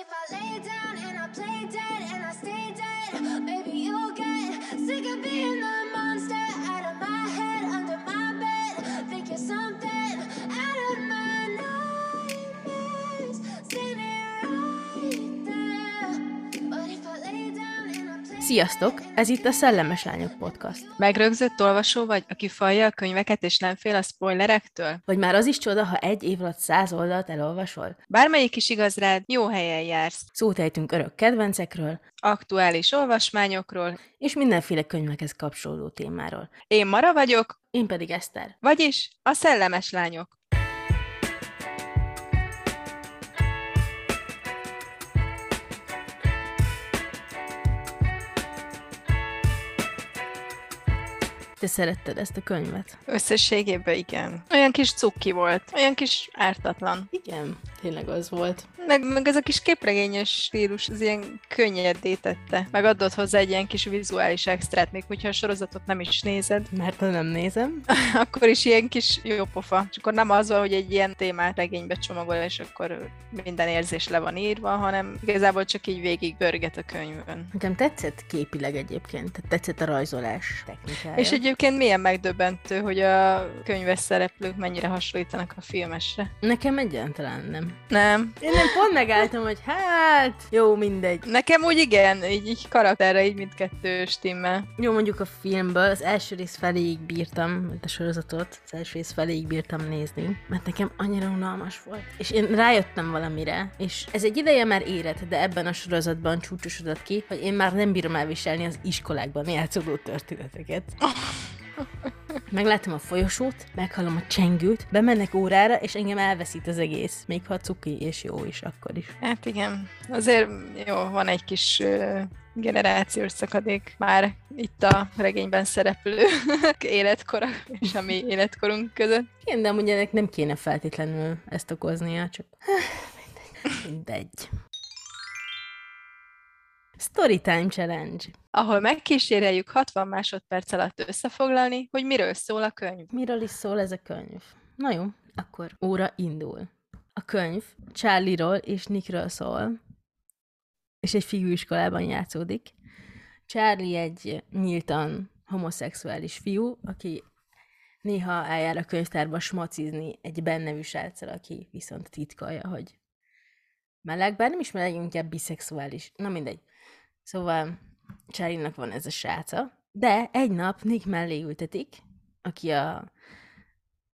if I lay down and I play dead and I stay dead, maybe you'll get sick of being the Sziasztok! Ez itt a Szellemes Lányok Podcast. Megrögzött olvasó vagy, aki falja a könyveket és nem fél a spoilerektől? Vagy már az is csoda, ha egy év alatt száz oldalt elolvasol? Bármelyik is igaz rád, jó helyen jársz. Szót ejtünk örök kedvencekről, Aktuális olvasmányokról. és mindenféle könyvekhez kapcsolódó témáról. Én Mara vagyok, Én pedig Eszter. vagyis a szellemes lányok. Te szeretted ezt a könyvet? Összességében igen. Olyan kis cukki volt, olyan kis ártatlan. Igen, tényleg az volt. Meg, meg ez a kis képregényes stílus, az ilyen könnyedé tette. Meg adott hozzá egy ilyen kis vizuális extrát, még hogyha a sorozatot nem is nézed. Mert nem nézem. akkor is ilyen kis jó pofa. És akkor nem az van, hogy egy ilyen témát regénybe csomagol, és akkor minden érzés le van írva, hanem igazából csak így végig görget a könyvön. Nekem tetszett képileg egyébként, tetszett a rajzolás technikája. És egyébként milyen megdöbbentő, hogy a könyves szereplők mennyire hasonlítanak a filmesre. Nekem egyáltalán nem. Nem. Én nem pont megálltam, hogy hát, jó, mindegy. Nekem úgy igen, így, így karakterre így mindkettő stimmel. Jó, mondjuk a filmből az első rész feléig bírtam, a sorozatot, az első rész feléig bírtam nézni, mert nekem annyira unalmas volt. És én rájöttem valamire, és ez egy ideje már érett, de ebben a sorozatban csúcsosodott ki, hogy én már nem bírom elviselni az iskolákban játszódó történeteket. Meglátom a folyosót, meghallom a csengőt, bemennek órára, és engem elveszít az egész. Még ha cuki és jó is, akkor is. Hát igen, azért jó, van egy kis generációs szakadék már itt a regényben szereplő életkora és a mi életkorunk között. Igen, de amúgy ennek nem kéne feltétlenül ezt okoznia, csak mindegy. mindegy. Storytime Challenge. ahol megkíséreljük 60 másodperc alatt összefoglalni, hogy miről szól a könyv. Miről is szól ez a könyv? Na jó, akkor óra indul. A könyv Charlie-ról és Nickről szól, és egy fiúiskolában játszódik. Charlie egy nyíltan homoszexuális fiú, aki néha eljár a könyvtárba smacizni egy bennevű sráccal, aki viszont titkolja, hogy meleg, bár nem is meleg, inkább biszexuális. Na mindegy. Szóval Charlie-nak van ez a sráca, de egy nap Nick mellé ültetik, aki, a,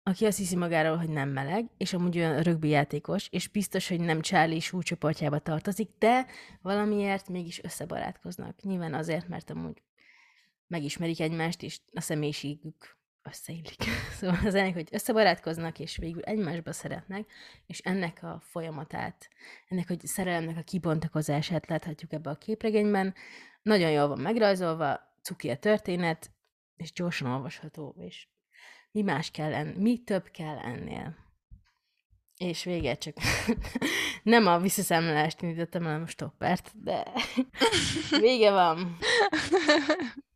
aki azt hiszi magáról, hogy nem meleg, és amúgy olyan rögbi játékos, és biztos, hogy nem Charlie súlycsoportjába tartozik, de valamiért mégis összebarátkoznak. Nyilván azért, mert amúgy megismerik egymást, és a személyiségük összeillik. Szóval az ennek, hogy összebarátkoznak, és végül egymásba szeretnek, és ennek a folyamatát, ennek a szerelemnek a kibontakozását láthatjuk ebbe a képregényben. Nagyon jól van megrajzolva, cuki a történet, és gyorsan olvasható, és mi más kell enni, mi több kell ennél. És vége csak nem a visszaszámlálást indítottam, hanem a stoppert, de vége van.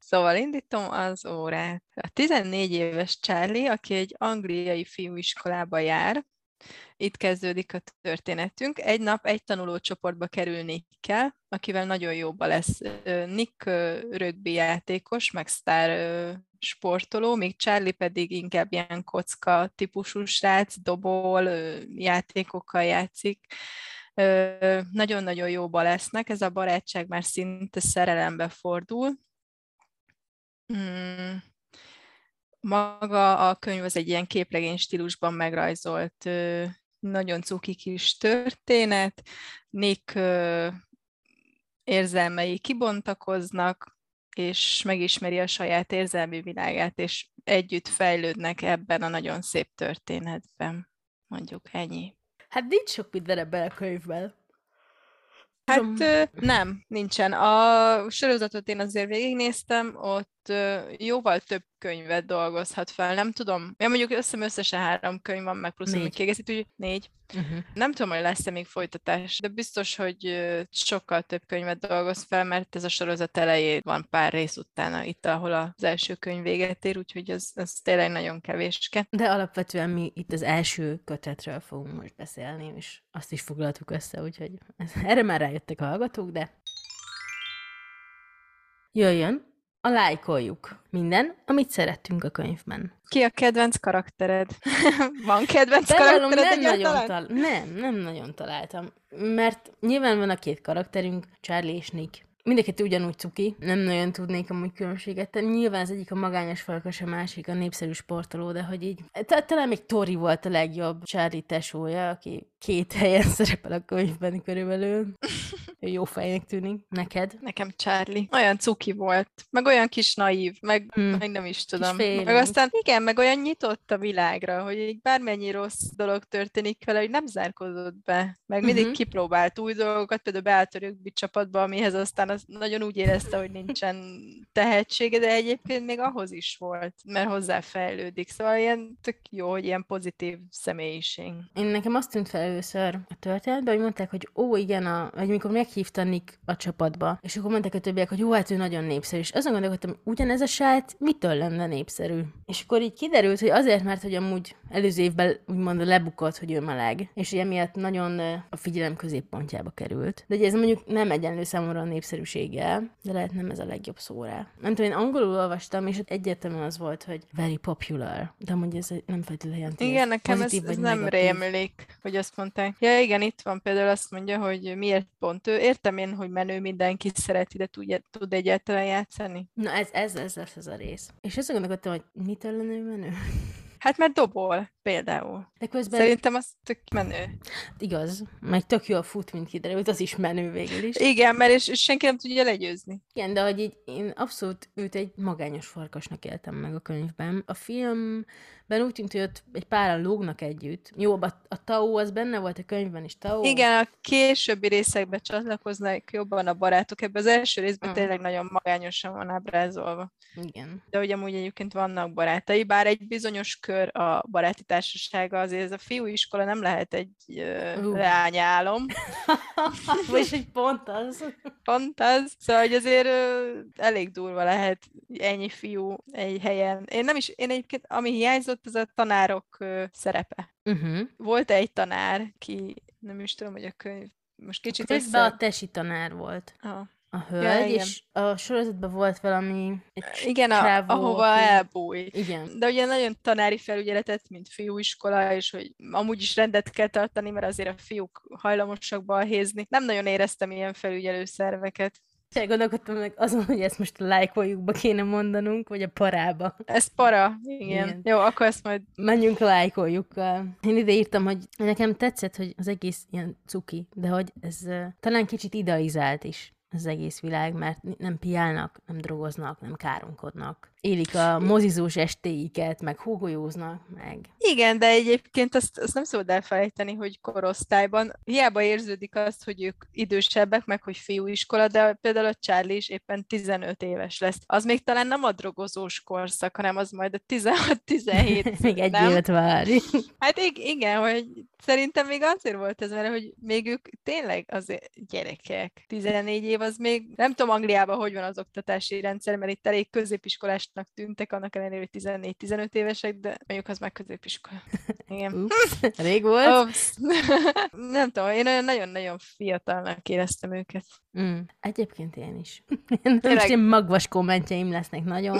Szóval indítom az órát. A 14 éves Charlie, aki egy angliai fiúiskolába jár, itt kezdődik a történetünk. Egy nap egy tanulócsoportba kerül Nickkel, akivel nagyon jóba lesz. Nick rögbi játékos, meg sztár sportoló, míg Charlie pedig inkább ilyen kocka típusú srác, dobol, játékokkal játszik. Nagyon-nagyon jóba lesznek, ez a barátság már szinte szerelembe fordul. Mm. Maga a könyv az egy ilyen képregény stílusban megrajzolt, nagyon cuki kis történet. Nick érzelmei kibontakoznak, és megismeri a saját érzelmi világát, és együtt fejlődnek ebben a nagyon szép történetben. Mondjuk ennyi. Hát nincs sok minden ebben a könyvben. Hát nem, nincsen. A sorozatot én azért végignéztem, ott jóval több könyvet dolgozhat fel. Nem tudom, ja, mondjuk össze összesen három könyv van, meg plusz még kiegészítő, négy. Uh-huh. Nem tudom, hogy lesz-e még folytatás, de biztos, hogy sokkal több könyvet dolgoz fel, mert ez a sorozat elején van pár rész utána, itt, ahol az első könyv véget ér, úgyhogy ez, ez tényleg nagyon kevéske. De alapvetően mi itt az első kötetről fogunk most beszélni, és azt is foglaltuk össze, úgyhogy erre már rájöttek a hallgatók, de jöjjön a lájkoljuk. Minden, amit szerettünk a könyvben. Ki a kedvenc karaktered? Van kedvenc Bevallom, karaktered nem nagyon, tal- nem, nem nagyon találtam. Mert nyilván van a két karakterünk, Charlie és Nick. Mindenki ugyanúgy cuki, nem nagyon tudnék amúgy különbséget tenni. Nyilván az egyik a magányos farkas, a másik a népszerű sportoló, de hogy így... ta- Talán még Tori volt a legjobb Charlie tesója, aki két helyen szerepel a könyvben körülbelül. Ő jó fejnek tűnik. Neked? Nekem Charlie. Olyan cuki volt, meg olyan kis naív, meg, Hmm. meg nem is tudom. Meg aztán igen, meg olyan nyitott a világra, hogy így bármennyi rossz dolog történik vele, hogy nem zárkózott be. Meg mindig Mhm. kipróbált új dolgokat, például beállt a csapatba, amihez aztán az nagyon úgy érezte, hogy nincsen tehetsége, de egyébként még ahhoz is volt, mert hozzáfejlődik. Szóval ilyen tök jó, hogy ilyen pozitív személyiség. Én nekem azt tűnt fel először a történetben, hogy mondták, hogy ó, igen, a, vagy mikor meghívta Nick a csapatba, és akkor mondták a többiek, hogy jó, hát ő nagyon népszerű, és azon gondolkodtam, ugyanez a srác mitől lenne népszerű? És akkor így kiderült, hogy azért, mert hogy amúgy előző évben úgymond lebukott, hogy ő meleg, és emiatt nagyon a figyelem középpontjába került. De ugye ez mondjuk nem egyenlő számomra a népszerűséggel, de lehet nem ez a legjobb szó rá. Nem tudom, én angolul olvastam, és egyértelműen az volt, hogy very popular, de amúgy ez nem feltétlenül jelenti. Igen, nekem ez, ez nem negatív. rémlik, hogy azt mondták. Ja, igen, itt van például azt mondja, hogy miért pont ő. Értem én, hogy menő mindenki szereti, de tud, tud egyáltalán játszani. Na ez, ez, ez lesz ez a rész. És azt gondolkodtam, hogy mitől lenne menő? Hát mert dobol, például. De közben Szerintem az tök menő. igaz, meg tök jól fut, mint kiderült, az is menő végül is. Igen, mert és, és senki nem tudja legyőzni. Igen, de hogy így én abszolút őt egy magányos farkasnak éltem meg a könyvben. A filmben úgy tűnt, hogy ott egy páran lógnak együtt. Jó, a, a Tao az benne volt a könyvben is, Tao. Igen, a későbbi részekben csatlakoznak jobban a barátok. Ebben az első részben Mm. tényleg nagyon magányosan van ábrázolva. Igen. De hogy amúgy egyébként vannak barátai, bár egy bizonyos kör a baráti társasága, azért ez a fiúiskola nem lehet egy uh, Ú. leányálom. Vagyis egy pont az. Pont az. Szóval, hogy azért ö, elég durva lehet ennyi fiú egy helyen. Én nem is, én egyébként, ami hiányzott, az a tanárok szerepe. Uh-huh. Volt egy tanár, ki nem is tudom, hogy a könyv most kicsit Közben össze... a tesi tanár volt. Ah. A hölgy, igen. és a sorozatban volt valami... Egy Igen, a, ahova aki- elbújt. Igen. De ugye nagyon tanári felügyeletet, mint fiúiskola, és hogy amúgy is rendet kell tartani, mert azért a fiúk hajlamosak balhézni. Nem nagyon éreztem ilyen felügyelő szerveket. Csak gondolkodtam meg azon, hogy ezt most a lájkoljukba kéne mondanunk, vagy a parába. Ez para, igen. Igen. Jó, akkor ezt majd Menjünk lájkoljukkal. Én ide írtam, hogy nekem tetszett, hogy az egész ilyen cuki, de hogy ez uh, talán kicsit idealizált is az egész világ, mert nem piálnak, nem drogoznak, nem káromkodnak. Élik a mozizós estéiket, meg hógolyóznak, meg... Igen, de egyébként azt, azt nem szabad elfelejteni, hogy korosztályban hiába érződik azt, hogy ők idősebbek, meg hogy fiúiskola, de például a Charlie is éppen 15 éves lesz. Az még talán nem a drogozós korszak, hanem az majd a 16-17. még egy évet várj. Hát ig- igen, hogy szerintem még azért volt ez, mert hogy még ők tényleg azért gyerekek. 14 év az még, nem tudom Angliában hogy van az oktatási rendszer, mert itt elég középiskolásnak tűntek, annak ellenére, hogy 14-15 évesek, de mondjuk az már középiskola. Igen. Ups, rég volt. Ops. nem tudom, én nagyon-nagyon fiatalnak éreztem őket. Mm. Egyébként én is. Tényleg. is ilyen magvas kommentjeim lesznek nagyon.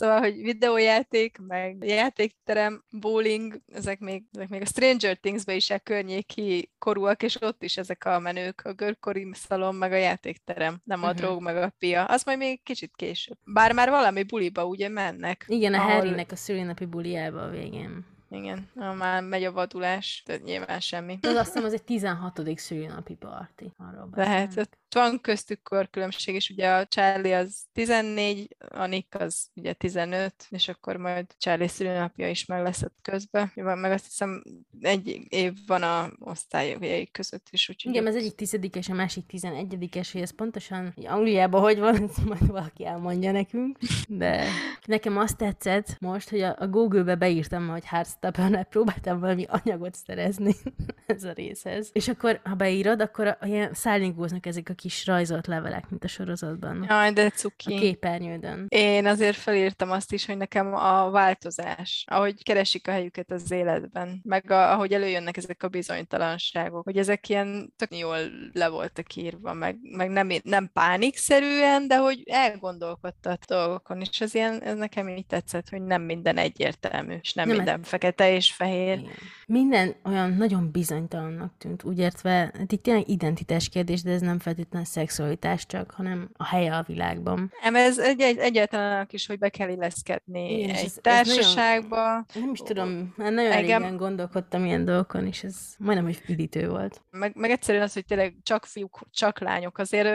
Szóval, hogy videójáték, meg játékterem, bowling, ezek még, ezek még a Stranger Things-be is a környéki korúak, és ott is ezek a menők, a görkori szalon, meg a játékterem, nem a Mhm. drog, meg a pia. Az majd még kicsit később. Bár már valami buliba ugye mennek. Igen, a ahol- Harrynek a szülinapi buliába a végén. Igen. Már megy a vadulás, tehát nyilván semmi. Az azt hiszem, az egy 16. szülinapi parti. Arról Lehet, ott van köztük korkülönbség, és ugye a Charlie az 14, a Nick az ugye 15, és akkor majd Charlie szülőnapja is meg lesz ott közben. Meg azt hiszem egy év van a osztályok között is, úgyhogy Igen, az egyik tizedikes, a másik tizenegyedikes, hogy ez pontosan hogy Angliában hogy van, ezt majd valaki elmondja nekünk. De nekem azt tetszett most, hogy a, a Google-be beírtam, hogy Heartstopper, próbáltam valami anyagot szerezni ez a részhez. És akkor, ha beírod, akkor a, ilyen szállingóznak ezek a kis rajzolt levelek, mint a sorozatban. Jaj, de A cuki. képernyődön. Én azért felírtam azt is, hogy nekem a változás, ahogy keresik a helyüket az életben, meg a, ahogy előjönnek ezek a bizonytalanságok, hogy ezek ilyen tök jól le voltak írva, meg, meg nem, nem pánikszerűen, de hogy elgondolkodtat dolgokon, és ez, ilyen, ez nekem így tetszett, hogy nem minden egyértelmű, és nem, Nem, minden fekete és fehér. Igen. Minden olyan nagyon bizonytalannak tűnt, úgy értve, hát itt tényleg identitás kérdés, de ez nem feltétlenül szexualitás csak, hanem a helye a világban. Nem, ez egy, egy, egyáltalán is, hogy be kell illeszkedni Igen, egy ez- ez nagyon- társaságba, Nem is tudom, már nagyon Engem- régen gondolkodtam ilyen dolgokon, és ez majdnem, hogy üdítő volt. meg, meg egyszerűen az, hogy tényleg csak fiúk, csak lányok, azért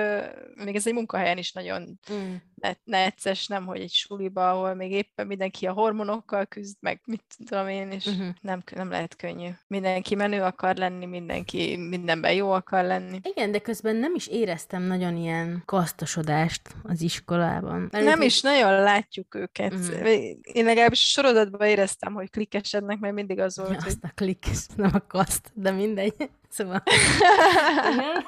még ez egy munkahelyen is nagyon Mm. Ne- necces, nem, hogy egy suliba, ahol még éppen mindenki a hormonokkal küzd, meg mit tudom én, és Mhm. nem, nem lehet könnyű. Mindenki menő akar lenni, mindenki mindenben jó akar lenni. Igen, de közben nem is éreztem nagyon ilyen kasztosodást az iskolában. Mert Nem is nagyon látjuk őket. Mhm. Én legalábbis sorozatban éreztem, hogy klikkesednek, mert mindig az volt, Ja, hogy azt a klik, nem a kaszt, de mindegy. Szóval, igen.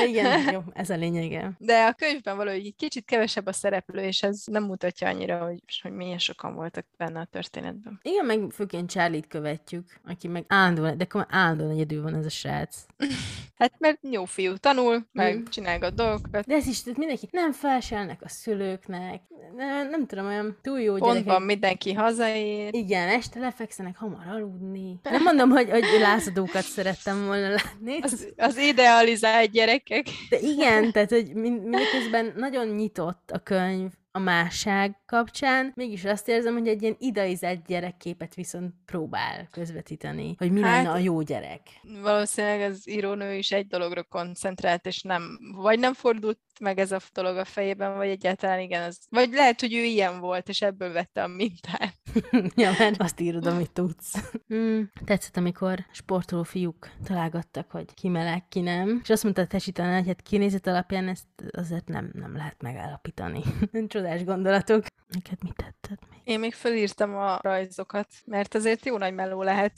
De igen, jó, ez a lényege. De a könyvben valahogy egy kicsit kevesebb a szereplő, és ez nem mutatja annyira, hogy, hogy milyen sokan voltak benne a történetben. Igen, meg főként Charlie-t követjük, aki meg állandóan, de akkor állandóan egyedül van ez a srác. Hát mert jó fiú, tanul, meg Mm. csinálgat dolgokat. De ez is, tehát mindenki nem felselnek a szülőknek, nem, nem tudom, olyan túl jó Pontban gyerekek. mindenki hazaér. Igen, este lefekszenek hamar aludni. Nem mondom, hogy, hogy lázadókat szerettem volna látni, Az, az idealizált gyerekek. de igen, tehát, hogy mind, mindeközben nagyon nyitott a könyv a másság kapcsán, mégis azt érzem, hogy egy ilyen idealizált gyerekképet viszont próbál közvetíteni, hogy mi Hát- lenne a jó gyerek. Valószínűleg az írónő is egy dologra koncentrált, és nem, vagy nem fordult meg ez a dolog a fejében, vagy egyáltalán igen, az, vagy lehet, hogy ő ilyen volt, és ebből vette a mintát. ja, mert azt írod, amit tudsz. Hmm, tetszett, amikor sportoló fiúk találgattak, hogy ki meleg, ki nem. És azt mondta a tesi tanár, hogy hát kinézet alapján ezt azért nem, nem lehet megállapítani. Csodás gondolatok. Neked mit tetszett még? Én még felírtam a rajzokat, mert azért jó nagy meló lehet.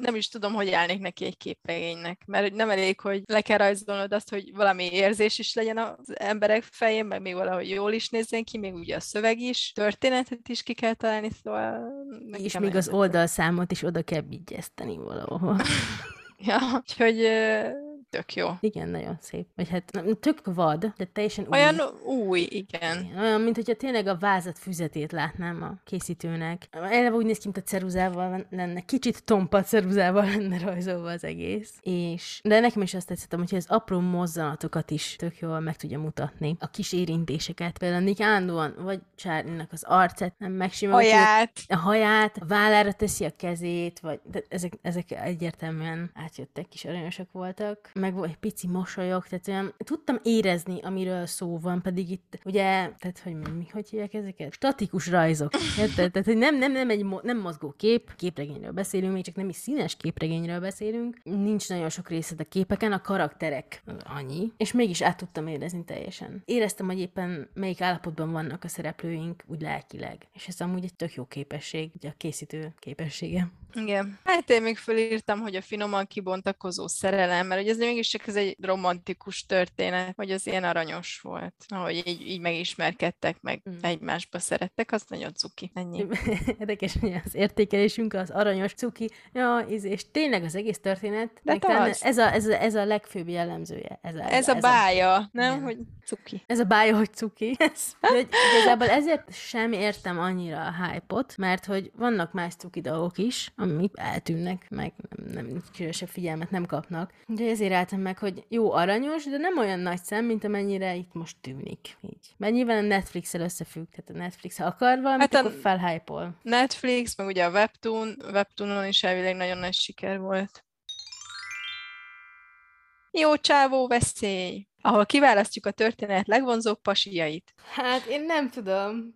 Nem is tudom, hogy állnék neki egy képregénynek, mert nem elég, hogy le kell rajzolnod azt, hogy valami érzés is legyen az emberek fején, meg még valahogy jól is nézzen ki, még ugye a szöveg is, történetet is ki kell találni, szóval... És még az oldalszámot is oda kell vigyeszteni valahova. Ja, úgyhogy tök jó. Igen, nagyon szép. Vagy hát tök vad, de teljesen új. Olyan új, igen. Igen, Olyan, mint hogyha tényleg a vázat füzetét látnám a készítőnek. Eleve úgy néz ki, mint a ceruzával lenne, kicsit tompa ceruzával lenne rajzolva az egész. És, de nekem is azt tetszettem, hogy az apró mozzanatokat is tök jól meg tudja mutatni. A kis érintéseket. Például Nick állandóan, vagy Charlie-nak az arcát nem megsimogatja, Haját. a haját, a vállára teszi a kezét, vagy de ezek, ezek egyértelműen átjöttek, kis aranyosak voltak, meg volt egy pici mosolyok, tehát olyan, tudtam érezni, amiről szó van, pedig itt ugye, tehát hogy mi, hogy hívják ezeket? Statikus rajzok, érted? Tehát, hogy nem, nem, nem egy mo- nem mozgó kép, képregényről beszélünk, még csak nem is színes képregényről beszélünk, nincs nagyon sok részlet a képeken, a karakterek annyi, és mégis át tudtam érezni teljesen. Éreztem, hogy éppen melyik állapotban vannak a szereplőink, úgy lelkileg, és ez amúgy egy tök jó képesség, ugye a készítő képessége. Igen. Hát én még felírtam, hogy a finoman kibontakozó szerelem, mert ugye ez mégis csak ez egy romantikus történet, hogy az ilyen aranyos volt, ahogy így, így megismerkedtek, meg Mm. egymásba szerettek, az nagyon cuki. Ennyi. Érdekes, hogy az értékelésünk az aranyos cuki, ja, és tényleg az egész történet, De ez a, ez, a, ez a legfőbb jellemzője. Ez a, Ez a bája, nem? igen. Hogy cuki. Ez a bája, hogy cuki. Ez, de hogy igazából ezért sem értem annyira a hype-ot, mert hogy vannak más cuki dolgok is, amit eltűnnek, meg nem, nem különösebb figyelmet nem kapnak. Úgyhogy ezért álltam meg, hogy jó, aranyos, de nem olyan nagy szem, mint amennyire itt most tűnik. Így. Mert nyilván a Netflix-el összefügg, tehát a Netflix, ha akar valamit, Hát akkor felhypol. Netflix, meg ugye a Webtoon, Webtoonon is elvileg nagyon nagy siker volt. Jó csávó veszély, ahol kiválasztjuk a történet legvonzóbb pasiait. Hát én nem tudom.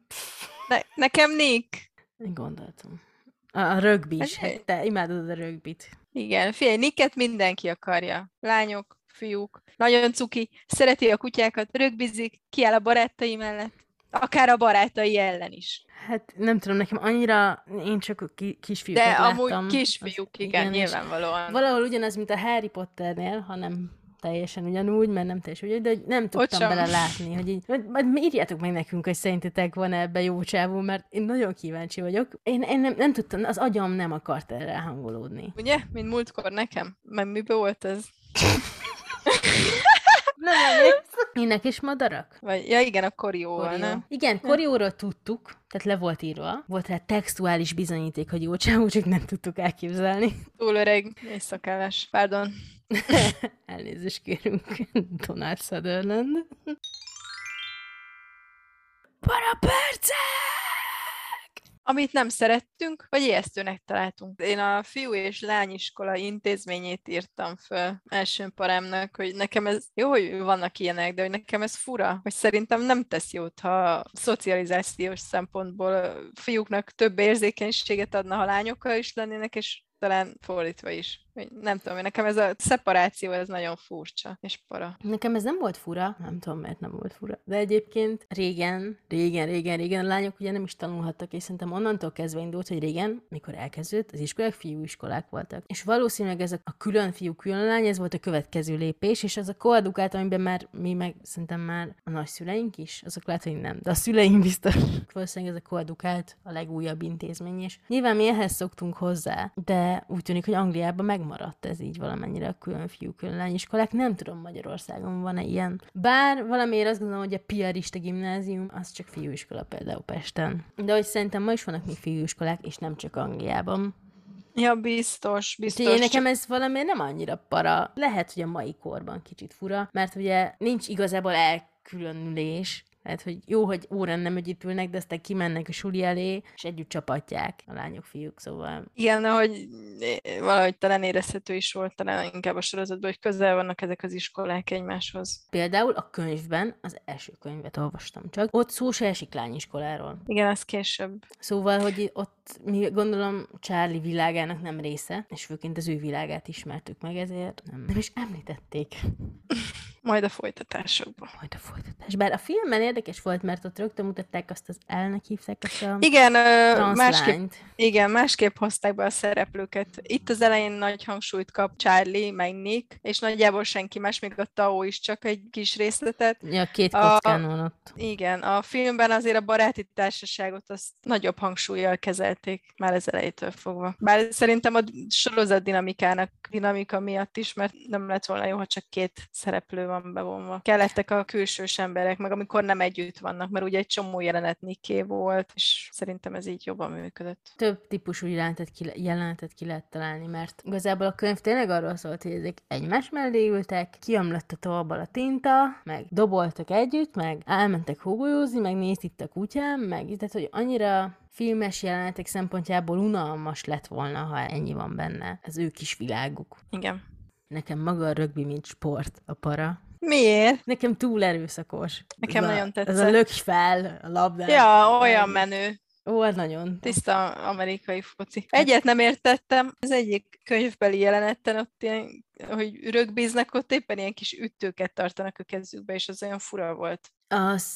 Ne, nekem Nick. Én gondoltam. A, rögbi is, hát te imádod a rögbit. Igen, figyelj, Nicket mindenki akarja. Lányok, fiúk, nagyon cuki, szereti a kutyákat, rögbizik, kiáll a barátai mellett, akár a barátai ellen is. Hát nem tudom, nekem annyira, én csak a ki, kisfiúkat De láttam. amúgy Az- kisfiúk, igen, és nyilvánvalóan. Valahol ugyanaz, mint a Harry Potternél, hanem teljesen ugyanúgy, mert nem teljesen ugyanúgy, de nem tudtam sem. bele látni, hogy így, majd, majd írjátok meg nekünk, hogy szerintetek van ebbe jó csávó, mert én nagyon kíváncsi vagyok. Én, én nem, nem tudtam, az agyam nem akart erre hangolódni. Ugye? Mint múltkor nekem. Meg miben volt ez? Nem Ének és madarak? Vagy, ja igen, a korióval, Korió. nem? Igen, korióról tudtuk, tehát le volt írva. Volt rá textuális bizonyíték, hogy jó csávó, csak nem tudtuk elképzelni. Túl öreg és szakállás. Pardon. Elnézést kérünk, Donald Sutherland. Parapercek! Amit nem szerettünk, vagy ijesztőnek találtunk. Én a fiú és lányiskola intézményét írtam föl első parámnak, hogy nekem ez, jó, hogy vannak ilyenek, de hogy nekem ez fura, hogy szerintem nem tesz jót, ha szocializációs szempontból fiúknak több érzékenységet adna, ha lányokkal is lennének, és talán fordítva is. Nem tudom, nekem ez a szeparáció, ez nagyon furcsa és para. Nekem ez nem volt fura, nem tudom, mert nem volt fura. De egyébként régen, régen, régen, régen a lányok ugye nem is tanulhattak, és szerintem onnantól kezdve indult, hogy régen, mikor elkezdődött, az iskolák fiúiskolák voltak. És valószínűleg ez a a külön fiú, külön lány, ez volt a következő lépés, és az a koadukát, amiben már mi meg szerintem már a nagyszüleink is, azok lehet, hogy nem, de a szüleink biztos. Valószínűleg ez a koadukát a legújabb intézmény, és nyilván mi ehhez szoktunk hozzá, de úgy tűnik, hogy Angliában megmaradt ez így valamennyire a külön fiú, külön lányiskolák. Nem tudom, Magyarországon van-e ilyen. Bár valamiért azt gondolom, hogy a piarista gimnázium az csak fiúiskola például Pesten. De hogy szerintem ma is vannak még fiúiskolák, és nem csak Angliában. Ja, biztos, biztos. Úgyhogy én nekem ez valamiért nem annyira para. Lehet, hogy a mai korban kicsit fura, mert ugye nincs igazából elkülönülés. Tehát, hogy jó, hogy órán nem együtt ülnek, de aztán kimennek a suli elé, és együtt csapatják a lányok, fiúk, szóval Igen, hogy valahogy talán érezhető is volt talán inkább a sorozatban, hogy közel vannak ezek az iskolák egymáshoz. Például a könyvben, az első könyvet olvastam csak, ott szó se esik lányiskoláról. Igen, az később. Szóval, hogy ott mi gondolom Charlie világának nem része, és főként az ő világát ismertük meg, ezért nem, nem is említették Majd a folytatásokban. majd a folytatás. Bár a filmben érdekes volt, mert ott rögtön mutatták azt az elnek hívták azt a Igen, másképp, igen, másképp hozták be a szereplőket. Itt az elején nagy hangsúlyt kap Charlie, meg Nick, és nagyjából senki más, még a Tao is csak egy kis részletet. Ja, két A- kockán van ott. Igen, a filmben azért a baráti társaságot azt nagyobb hangsúlyjal kezelték már az elejétől fogva. Bár szerintem a sorozat dinamikának dinamika miatt is, mert nem lett volna jó, ha csak két szereplő van bevonva. Kellettek a külsős emberek, meg amikor nem együtt vannak, mert ugye egy csomó jelenet Nické volt, és szerintem ez így jobban működött. Több típusú jelenetet ki, jelenetet ki lehet találni, mert igazából a könyv tényleg arról szólt, hogy ezek egymás mellé ültek, kiamlott a tolból a tinta, meg doboltak együtt, meg elmentek hógolyózni, meg nézt itt a kutyám, meg tehát, hogy annyira filmes jelenetek szempontjából unalmas lett volna, ha ennyi van benne. Az ő kis világuk. Igen. Nekem maga a rögbi, mint sport, a para. Miért? Nekem túl erőszakos. Nekem ez nagyon a, Ez a tetszett. lökj fel a labdát. Ja, olyan menő. Ó, az nagyon. Tiszta amerikai foci. Egyet nem értettem, az egyik könyvbeli jeleneten ott ilyen, hogy rögbíznek, ott éppen ilyen kis ütőket tartanak a kezükbe, és az olyan fura volt. Az,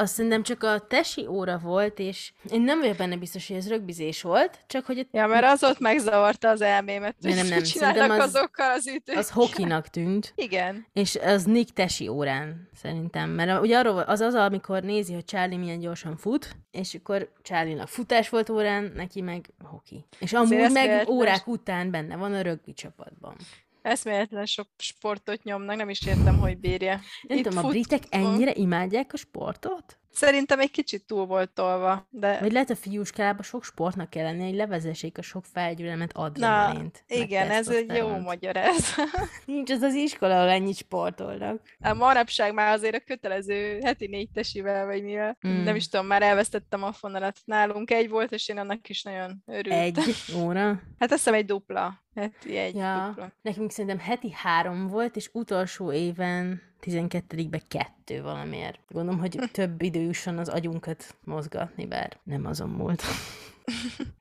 azt szerintem csak a tesi óra volt, és én nem vagyok benne biztos, hogy ez rögbizés volt, csak hogy ott Ja, mert az ott megzavarta az elmémet, Nem, hogy nem, nem, csinálnak az- azokkal az ütőkkel. az hokinak tűnt, Igen. és az Nick tesi órán szerintem, mert ugye arról az az, amikor nézi, hogy Charlie milyen gyorsan fut, és akkor Charlie-nak futás volt órán, neki meg hoki. És amúgy meg órák után benne van a rögbi csapatban. Eszméletlen sok sportot nyomnak, nem is értem, hogy bírja. Nem Itt tudom, a britek ennyire imádják a sportot? Szerintem egy kicsit túl volt tolva, de Vagy lehet a fiúskában sok sportnak kell lenni, hogy levezessék a sok felgyűlölemet adrenalint. meg igen, ez egy jó tesztoszteront. magyarázat. Nincs az az iskola, ahol ennyit sportolnak. A manapság már azért a kötelező heti négy tesivel, vagy mivel, mm. nem is tudom, már elvesztettem a fonalat. Nálunk egy volt, és én annak is nagyon örültem. Egy óra. Hát azt hiszem egy dupla. Heti egy Ja. dupla. Nekünk szerintem heti három volt, és utolsó éven 12-be kettő valamiért. Gondolom, hogy több idő jusson az agyunkat mozgatni, bár nem azon múlt.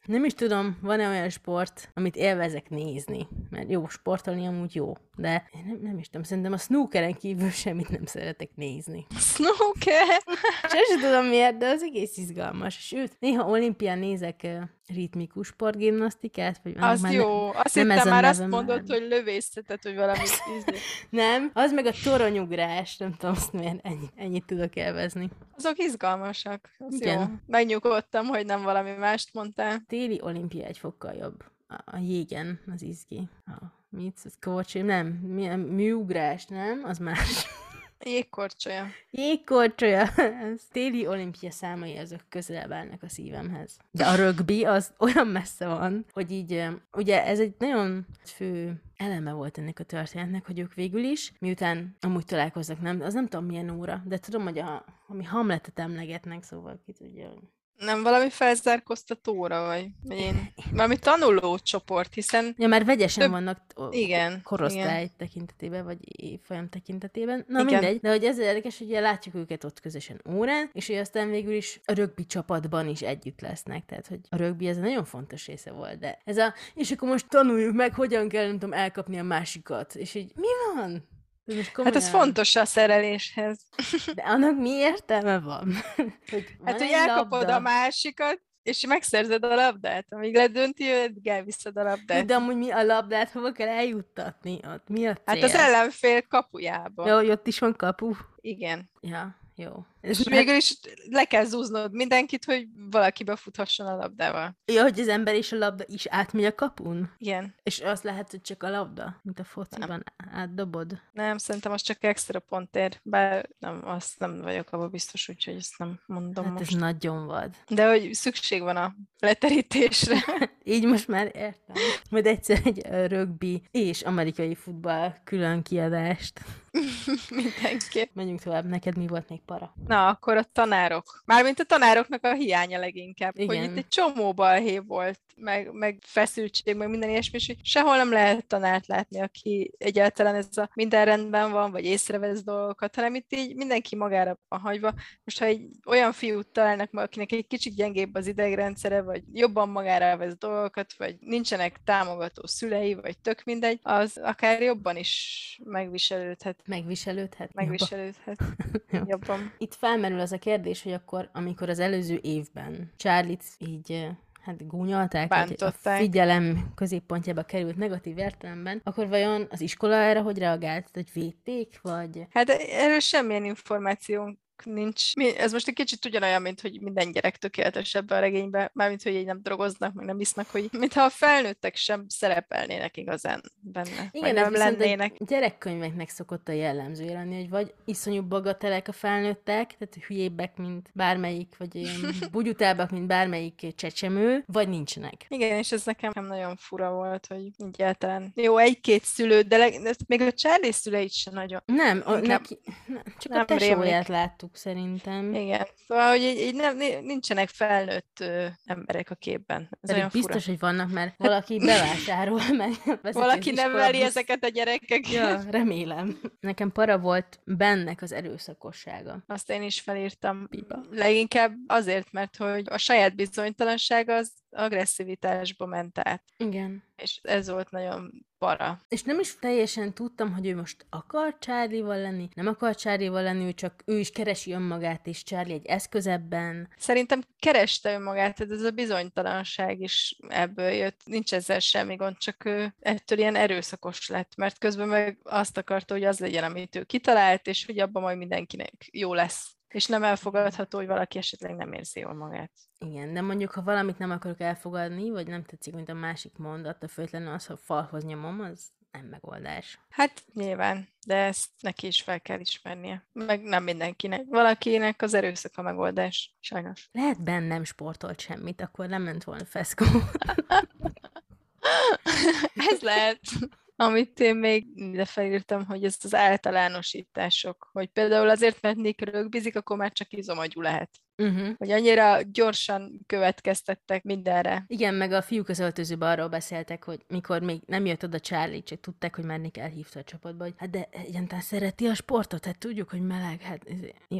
Nem is tudom, van-e olyan sport, amit élvezek nézni, mert jó, sportolni amúgy jó, de nem, nem is tudom, szerintem a snookeren kívül semmit nem szeretek nézni. Snooker! Sose tudom miért, de az egész izgalmas. Sőt, néha olimpián nézek ritmikus sportgimnasztikát, vagy Az már jó. Azt nem hittem már azt mondod, már. hogy lövészetet, hogy valami. Nem, az meg a toronyugrás, nem tudom, azt miért ennyi, ennyit tudok élvezni. Azok izgalmasak. Az Igen. jó. Megnyugodtam, hogy nem valami mást mondtál. Téli olimpia egy fokkal jobb. A, a jégen az izgi. A, mit? Az korcsolya? Nem, mi, műugrás, nem? Az más. Jégkorcsolya. Jégkorcsolya. Ez téli olimpia számai azok közelebb állnak a szívemhez. De a rögbi az olyan messze van, hogy így, ugye ez egy nagyon fő eleme volt ennek a történetnek, hogy ők végül is, miután amúgy találkoznak, nem, az nem tudom milyen óra, de tudom, hogy a, ami Hamletet emlegetnek, szóval ki tudja. Nem valami felzárkóztatóra, vagy én. Valami tanuló csoport, hiszen Ja, már vegyesen Több- vannak igen, korosztály igen. tekintetében, vagy évfolyam tekintetében. Na Igen. mindegy, de hogy ez érdekes, hogy látjuk őket ott közösen órán, és hogy aztán végül is a rögbi csapatban is együtt lesznek, tehát hogy a rögbi ez egy nagyon fontos része volt, de ez a, és akkor most tanuljuk meg, hogyan kell, nem tudom, elkapni a másikat, és így, mi van? Ez Hát ez fontos a szereléshez. De annak mi értelme van? hogy van Hát, hogy elkapod labda, a másikat, és megszerzed a labdát. Amíg ledönti, őt elviszed a labdát. De amúgy mi a labdát hova kell eljuttatni? Ott mi a cél? Hát az ellenfél kapujába. Ja, hogy ott is van kapu. Igen. Ja, jó. És végül is le kell zúznod mindenkit, hogy valaki befuthasson a labdával. Ja, hogy az ember és a labda is átmegy a kapun? Igen. És az lehet, hogy csak a labda, mint a fociban átdobod. Nem, szerintem az csak extra pontért, bár nem, azt nem vagyok abban biztos, úgyhogy ezt nem mondom Hát most. ez nagyon vad. De hogy szükség van a leterítésre. Így most már értem. Majd egyszer egy rögbi és amerikai futball külön kiadást. Mindenképp. Menjünk tovább, neked mi volt még para? Na, akkor a tanárok. Mármint a tanároknak a hiánya leginkább. Igen. Hogy itt egy csomó balhé volt, meg, meg feszültség, meg minden ilyesmi, és sehol nem lehet tanárt látni, aki egyáltalán ez a minden rendben van, vagy észrevesz dolgokat, hanem itt így mindenki magára van hagyva. Most ha egy olyan fiút találnak meg, akinek egy kicsit gyengébb az idegrendszere, vagy jobban magára vesz dolgokat, vagy nincsenek támogató szülei, vagy tök mindegy, az akár jobban is megviselődhet. Megviselődhet? Megviselődhet Jó. jobban. Itt felmerül az a kérdés, hogy akkor, amikor az előző évben Charlie-t így hát gúnyolták, vagy a figyelem középpontjába került negatív értelemben, akkor vajon az iskola erre hogy reagált? Hogy védték, vagy... Hát erről semmilyen információnk nincs. Mi, ez most egy kicsit ugyanolyan, mint hogy minden gyerek tökéletes ebbe a regénybe, mármint, hogy így nem drogoznak, meg nem isznak, hogy mintha a felnőttek sem szerepelnének igazán benne. Igen, nem lennének. egy gyerekkönyveknek szokott a jellemzője lenni, hogy vagy iszonyú bagatelek a felnőttek, tehát hülyébbek, mint bármelyik, vagy bugyutábbak, mint bármelyik csecsemő, vagy nincsenek. Igen, és ez nekem nagyon fura volt, hogy egyáltalán. Jó, egy-két szülő, de, leg, még a Charlie szüleit sem nagyon. Nem, a, neki, ne, csak nem a tesóját rémlik. Láttuk szerintem. Igen. Szóval, hogy így, így nem, nincsenek felnőtt ö, emberek a képben. Ez Pedig olyan biztos, fura. hogy vannak, mert valaki bevásárol, meg Valaki neveli ezeket a gyerekeket. Ja, remélem. Nekem para volt bennek az erőszakossága. Azt én is felírtam. Pipa. Leginkább azért, mert hogy a saját bizonytalanság az agresszivitásba ment át. Igen. És ez volt nagyon para. És nem is teljesen tudtam, hogy ő most akar Charlie-val lenni, nem akar Charlie-val lenni, ő csak ő is keresi önmagát, és Charlie egy eszköz ebben. Szerintem kereste önmagát, tehát ez a bizonytalanság is ebből jött. Nincs ezzel semmi gond, csak ő ettől ilyen erőszakos lett, mert közben meg azt akarta, hogy az legyen, amit ő kitalált, és hogy abban majd mindenkinek jó lesz. És nem elfogadható, hogy valaki esetleg nem érzi jól magát. Igen, de mondjuk, ha valamit nem akarok elfogadni, vagy nem tetszik, mint a másik mondat, a főtlenül az, ha falhoz nyomom, az nem megoldás. Hát nyilván, de ezt neki is fel kell ismernie. Meg nem mindenkinek. Valakinek az erőszak a megoldás, sajnos. Lehet bennem sportolt semmit, akkor nem ment volna feszkó. Ez lehet. Amit én még ide felírtam, hogy ez az általánosítások, hogy például azért, mert Nick rögbizik, akkor már csak izomagyú lehet. uh-huh. Hogy annyira gyorsan következtettek mindenre. Igen, meg a fiúk az öltözőben arról beszéltek, hogy mikor még nem jött oda Charlie, csak tudták, hogy már Nick elhívta a csapatba, hogy hát de egyáltalán szereti a sportot, hát tudjuk, hogy meleg, hát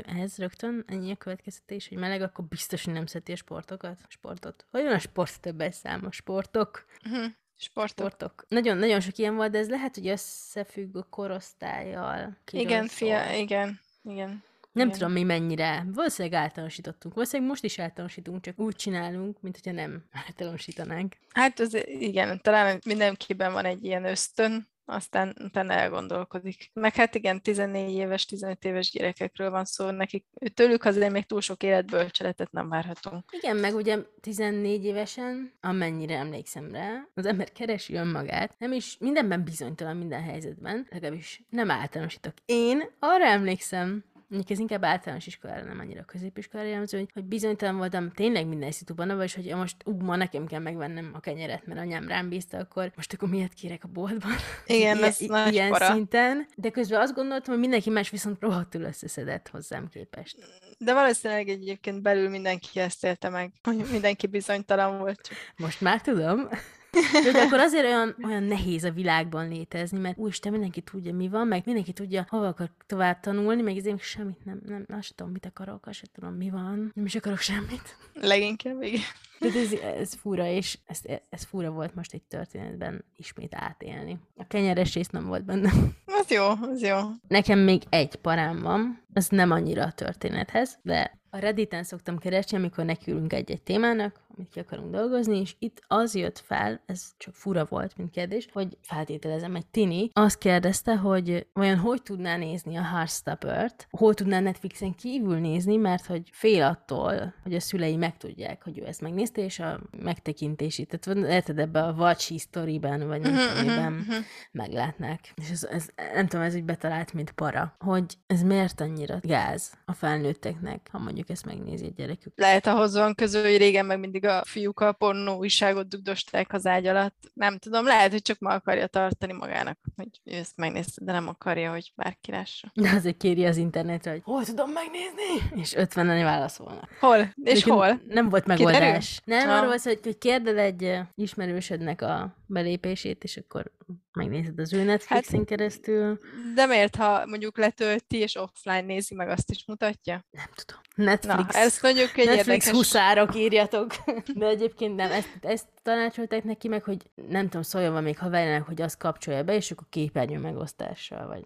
ez, rögtön ennyi a következtetés, hogy meleg, akkor biztos, hogy nem szereti a sportokat, sportot. Hogy van a sport többes számos sportok? Uh-huh. Sportok. Sportok. Nagyon, nagyon sok ilyen volt, de ez lehet, hogy összefügg a korosztályjal. Igen, fia, igen, igen. Nem igen. tudom mi mennyire. Valószínűleg általánosítottunk. Valószínűleg most is általánosítunk, csak úgy csinálunk, mint hogyha nem általánosítanánk. Hát az, igen, talán mindenkiben van egy ilyen ösztön, aztán utána elgondolkodik. Meg hát igen, 14 éves, 15 éves gyerekekről van szó, nekik tőlük azért még túl sok életbölcseletet nem várhatunk. Igen, meg ugye 14 évesen, amennyire emlékszem rá, az ember keresi önmagát, nem is mindenben bizonytalan minden helyzetben, legalábbis nem általánosítok. Én arra emlékszem, Mondjuk ez inkább általános iskolára, nem annyira középiskolára jellemző, hogy, hogy bizonytalan voltam tényleg minden szituban, vagyis hogy most ú, ma nekem kell megvennem a kenyeret, mert anyám rám bízta, akkor most akkor miért kérek a boltban? Igen, ez nagy ilyen para. szinten, de közben azt gondoltam, hogy mindenki más viszont rohadtul összeszedett hozzám képest. De valószínűleg egyébként belül mindenki ezt élte meg, hogy mindenki bizonytalan volt. Most már tudom. De, de akkor azért olyan, olyan nehéz a világban létezni, mert úristen, mindenki tudja, mi van, meg mindenki tudja, hova akar tovább tanulni, meg én semmit nem, nem, azt tudom, mit akarok, azt sem tudom, mi van, nem is akarok semmit. Leginkább igen. De ez, ez fura, és ez, ez fura volt most egy történetben ismét átélni. A kenyeres rész nem volt benne. Az jó, az jó. Nekem még egy parám van, ez nem annyira a történethez, de a Redditen szoktam keresni, amikor nekiülünk egy-egy témának, amit ki akarunk dolgozni, és itt az jött fel, ez csak fura volt, mint kérdés, hogy feltételezem, egy tini azt kérdezte, hogy vajon hogy tudná nézni a Heartstopper-t, hol tudná Netflixen kívül nézni, mert hogy fél attól, hogy a szülei megtudják, hogy ő ezt megnézte, és a megtekintési, tehát érted ebbe a Watch History-ben, vagy nem Mhm, tudom, miben mhm. meglátnák. És ez, ez, nem tudom, ez úgy betalált, mint para, hogy ez miért annyira gáz a felnőtteknek, ha mondjuk ezt megnézi egy gyerekük. Lehet ahhoz van közül, hogy régen meg mindig a fiúk a pornó újságot dugdosták az ágy alatt. Nem tudom, lehet, hogy csak ma akarja tartani magának, hogy ő ezt megnézte, de nem akarja, hogy bárki lássa. De azért kéri az internetre, hogy hol tudom megnézni? És 50-en válaszolnak. Hol? És Egyébként hol? Nem volt Kiderül? megoldás. Nem, Ah. arról szó, hogy, hogy kérded egy ismerősödnek a belépését, és akkor megnézed az ő Netflixen Hát- keresztül. De miért, ha mondjuk letölti és offline nézi meg, azt is mutatja? Nem tudom. Netflix. Na, ez mondjuk egy Netflix érdekes... huszárok írjatok. De egyébként nem, ezt, ezt tanácsolták neki meg, hogy nem tudom, szóljon van még haverjának, hogy azt kapcsolja be, és akkor képernyő megosztással, vagy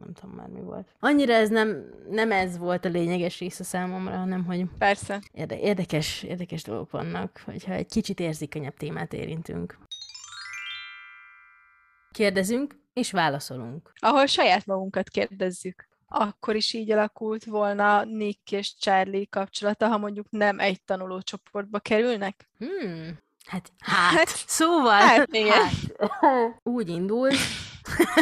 nem tudom már mi volt. Annyira ez nem, nem ez volt a lényeges része számomra, hanem hogy Persze. érde, érdekes, érdekes dolgok vannak, hogyha egy kicsit érzékenyebb témát érintünk. Kérdezünk, és válaszolunk. Ahol saját magunkat kérdezzük. Akkor is így alakult volna Nick és Charlie kapcsolata, ha mondjuk nem egy tanulócsoportba kerülnek? Hmm. Hát, hát, Hát, szóval, hát, igen. hát, úgy indul,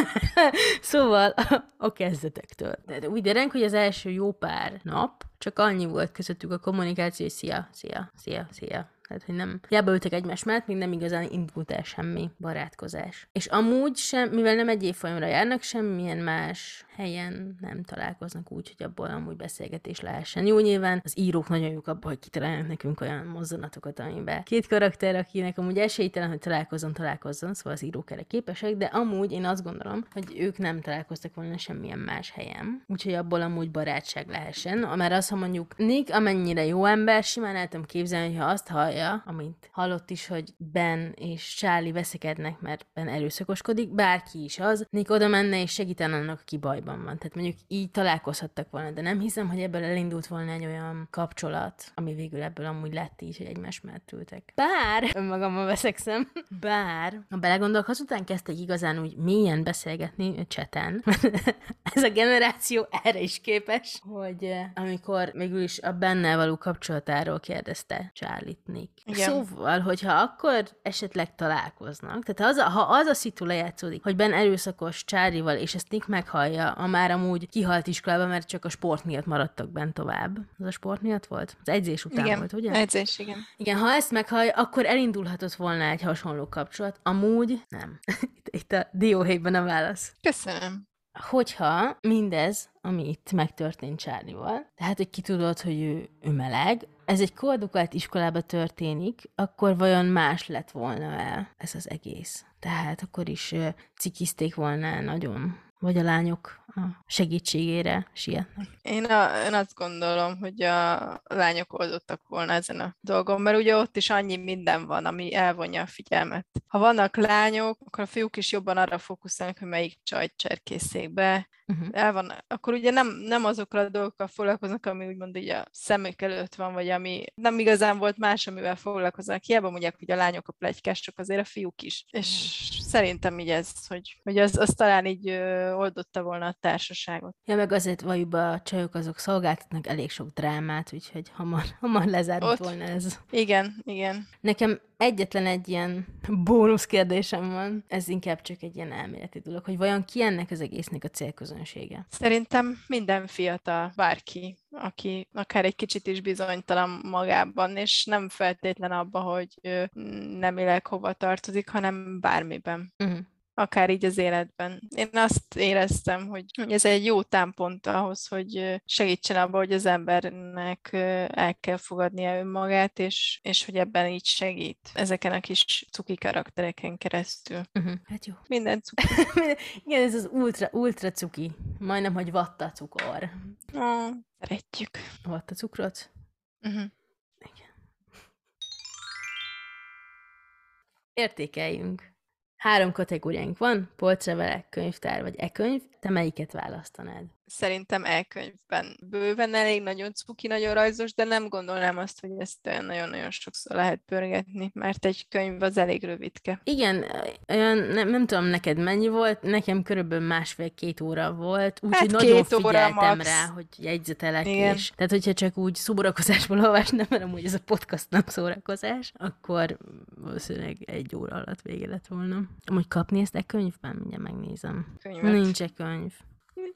szóval a, a kezdetektől. De, de úgy dereng, hogy az első jó pár nap csak annyi volt közöttük a kommunikáció, hogy szia, szia, szia, szia. Tehát, hogy nem, hiába ültek egymás mellett, még nem igazán indult el semmi barátkozás. És amúgy sem, mivel nem egy évfolyamra járnak, semmilyen más helyen nem találkoznak úgy, hogy abból amúgy beszélgetés lehessen. Jó, nyilván az írók nagyon jók abban, hogy kitalálnak nekünk olyan mozzanatokat, amiben két karakter, akinek amúgy esélytelen, hogy találkozzon, találkozzon, szóval az írók erre képesek, de amúgy én azt gondolom, hogy ők nem találkoztak volna semmilyen más helyen, úgyhogy abból amúgy barátság lehessen. Már az, ha mondjuk Nick amennyire jó ember, simán el tudom képzelni, ha azt hallja, amit hallott is, hogy Ben és Charlie veszekednek, mert Ben erőszakoskodik, bárki is az, Nick oda menne és segítene annak, aki bajban van. Tehát mondjuk így találkozhattak volna, de nem hiszem, hogy ebből elindult volna egy olyan kapcsolat, ami végül ebből amúgy lett így, hogy egymás mellett ültek. Bár, önmagammal veszekszem, bár, ha belegondolok, azután kezdtek igazán úgy mélyen beszélgetni cseten. ez a generáció erre is képes, hogy eh, amikor végül is a benne való kapcsolatáról kérdezte Charlie Nick. Igen. Szóval, hogyha akkor esetleg találkoznak, tehát az a, ha az a szitu lejátszódik, hogy Ben erőszakos Charlie-val, és ezt Nick meghallja, a már amúgy kihalt iskolában, mert csak a sport miatt maradtak bent tovább. Az a sport miatt volt? Az edzés után Igen, volt, ugye? edzés, igen. Igen, ha ezt meghallja, akkor elindulhatott volna egy hasonló kapcsolat. Amúgy nem. itt, itt a dióhéjban a válasz. Köszönöm. Hogyha mindez, ami itt megtörtént Csárlival, tehát, hogy ki tudod, hogy ő, ő meleg, ez egy koedukált iskolába történik, akkor vajon más lett volna el ez az egész? Tehát akkor is cikizték volna nagyon, vagy a lányok a segítségére sietnek. Én, a, én azt gondolom, hogy a lányok oldottak volna ezen a dolgon, mert ugye ott is annyi minden van, ami elvonja a figyelmet. Ha vannak lányok, akkor a fiúk is jobban arra fókuszálnak, hogy melyik csajt cserkészék be. Uh-huh. El van, akkor ugye nem, nem azokkal a dolgokkal foglalkoznak, ami úgymond így a szemük előtt van, vagy ami nem igazán volt más, amivel foglalkoznak. Hiába mondják, hogy a lányok a plegykások, azért a fiúk is. És szerintem így ez, hogy, hogy az, az talán így ö, oldotta volna a társaságot. Ja, meg azért valójában a csajok azok szolgáltatnak elég sok drámát, úgyhogy hamar, hamar lezárult Ott. volna ez. Igen, igen. Nekem egyetlen egy ilyen bónusz kérdésem van, ez inkább csak egy ilyen elméleti dolog, hogy vajon ki ennek az egésznek a célközönsége? Szerintem minden fiatal, bárki, aki akár egy kicsit is bizonytalan magában, és nem feltétlen abba, hogy ő nemileg hova tartozik, hanem bármiben. Uh-huh. Akár így az életben. Én azt éreztem, hogy hogy ez egy jó támpont ahhoz, hogy segítsen abba, hogy az embernek el kell fogadnia önmagát, és, és hogy ebben így segít ezeken a kis cuki karaktereken keresztül. Uh-huh. Hát jó. Minden cuki. Igen, ez az ultra, ultra cuki. Majdnem, hogy vatta cukor. Ó, szeretjük. Vatta cukrot? Uh-huh. Értékeljünk. Három kategóriánk van, polcrevelek, könyvtár vagy e-könyv. Te melyiket választanád? Szerintem elkönyvben bőven elég nagyon cuki, nagyon rajzos, de nem gondolnám azt, hogy ezt olyan nagyon-nagyon sokszor lehet pörgetni, mert egy könyv az elég rövidke. Igen, olyan, nem, nem tudom neked mennyi volt, nekem körülbelül másfél-két óra volt, úgyhogy Hát nagyon figyeltem max. rá, hogy jegyzetelek, Igen. és tehát hogyha csak úgy szórakozásból olvasnám, mert amúgy ez a podcast nem szórakozás, akkor valószínűleg egy óra alatt vége lett volna. Amúgy kapni ezt e könyvben? Mindjárt megnézem. Könyvet. Nincs e könyv.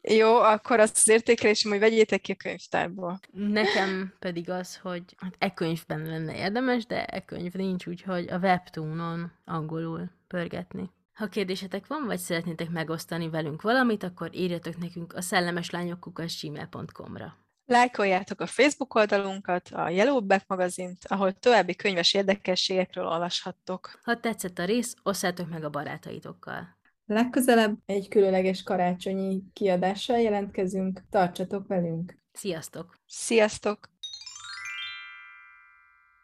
Jó, akkor azt az értékelésem, hogy vegyétek ki a könyvtárból. Nekem pedig az, hogy hát e könyvben lenne érdemes, de e könyv nincs, úgyhogy a webtoonon angolul pörgetni. Ha kérdésetek van, vagy szeretnétek megosztani velünk valamit, akkor írjatok nekünk a szellemeslányok.gmail.com-ra. Lájkoljátok a Facebook oldalunkat, a Yellowback magazint, ahol további könyves érdekességekről olvashattok. Ha tetszett a rész, osszátok meg a barátaitokkal. Legközelebb egy különleges karácsonyi kiadással jelentkezünk. Tartsatok velünk! Sziasztok! Sziasztok!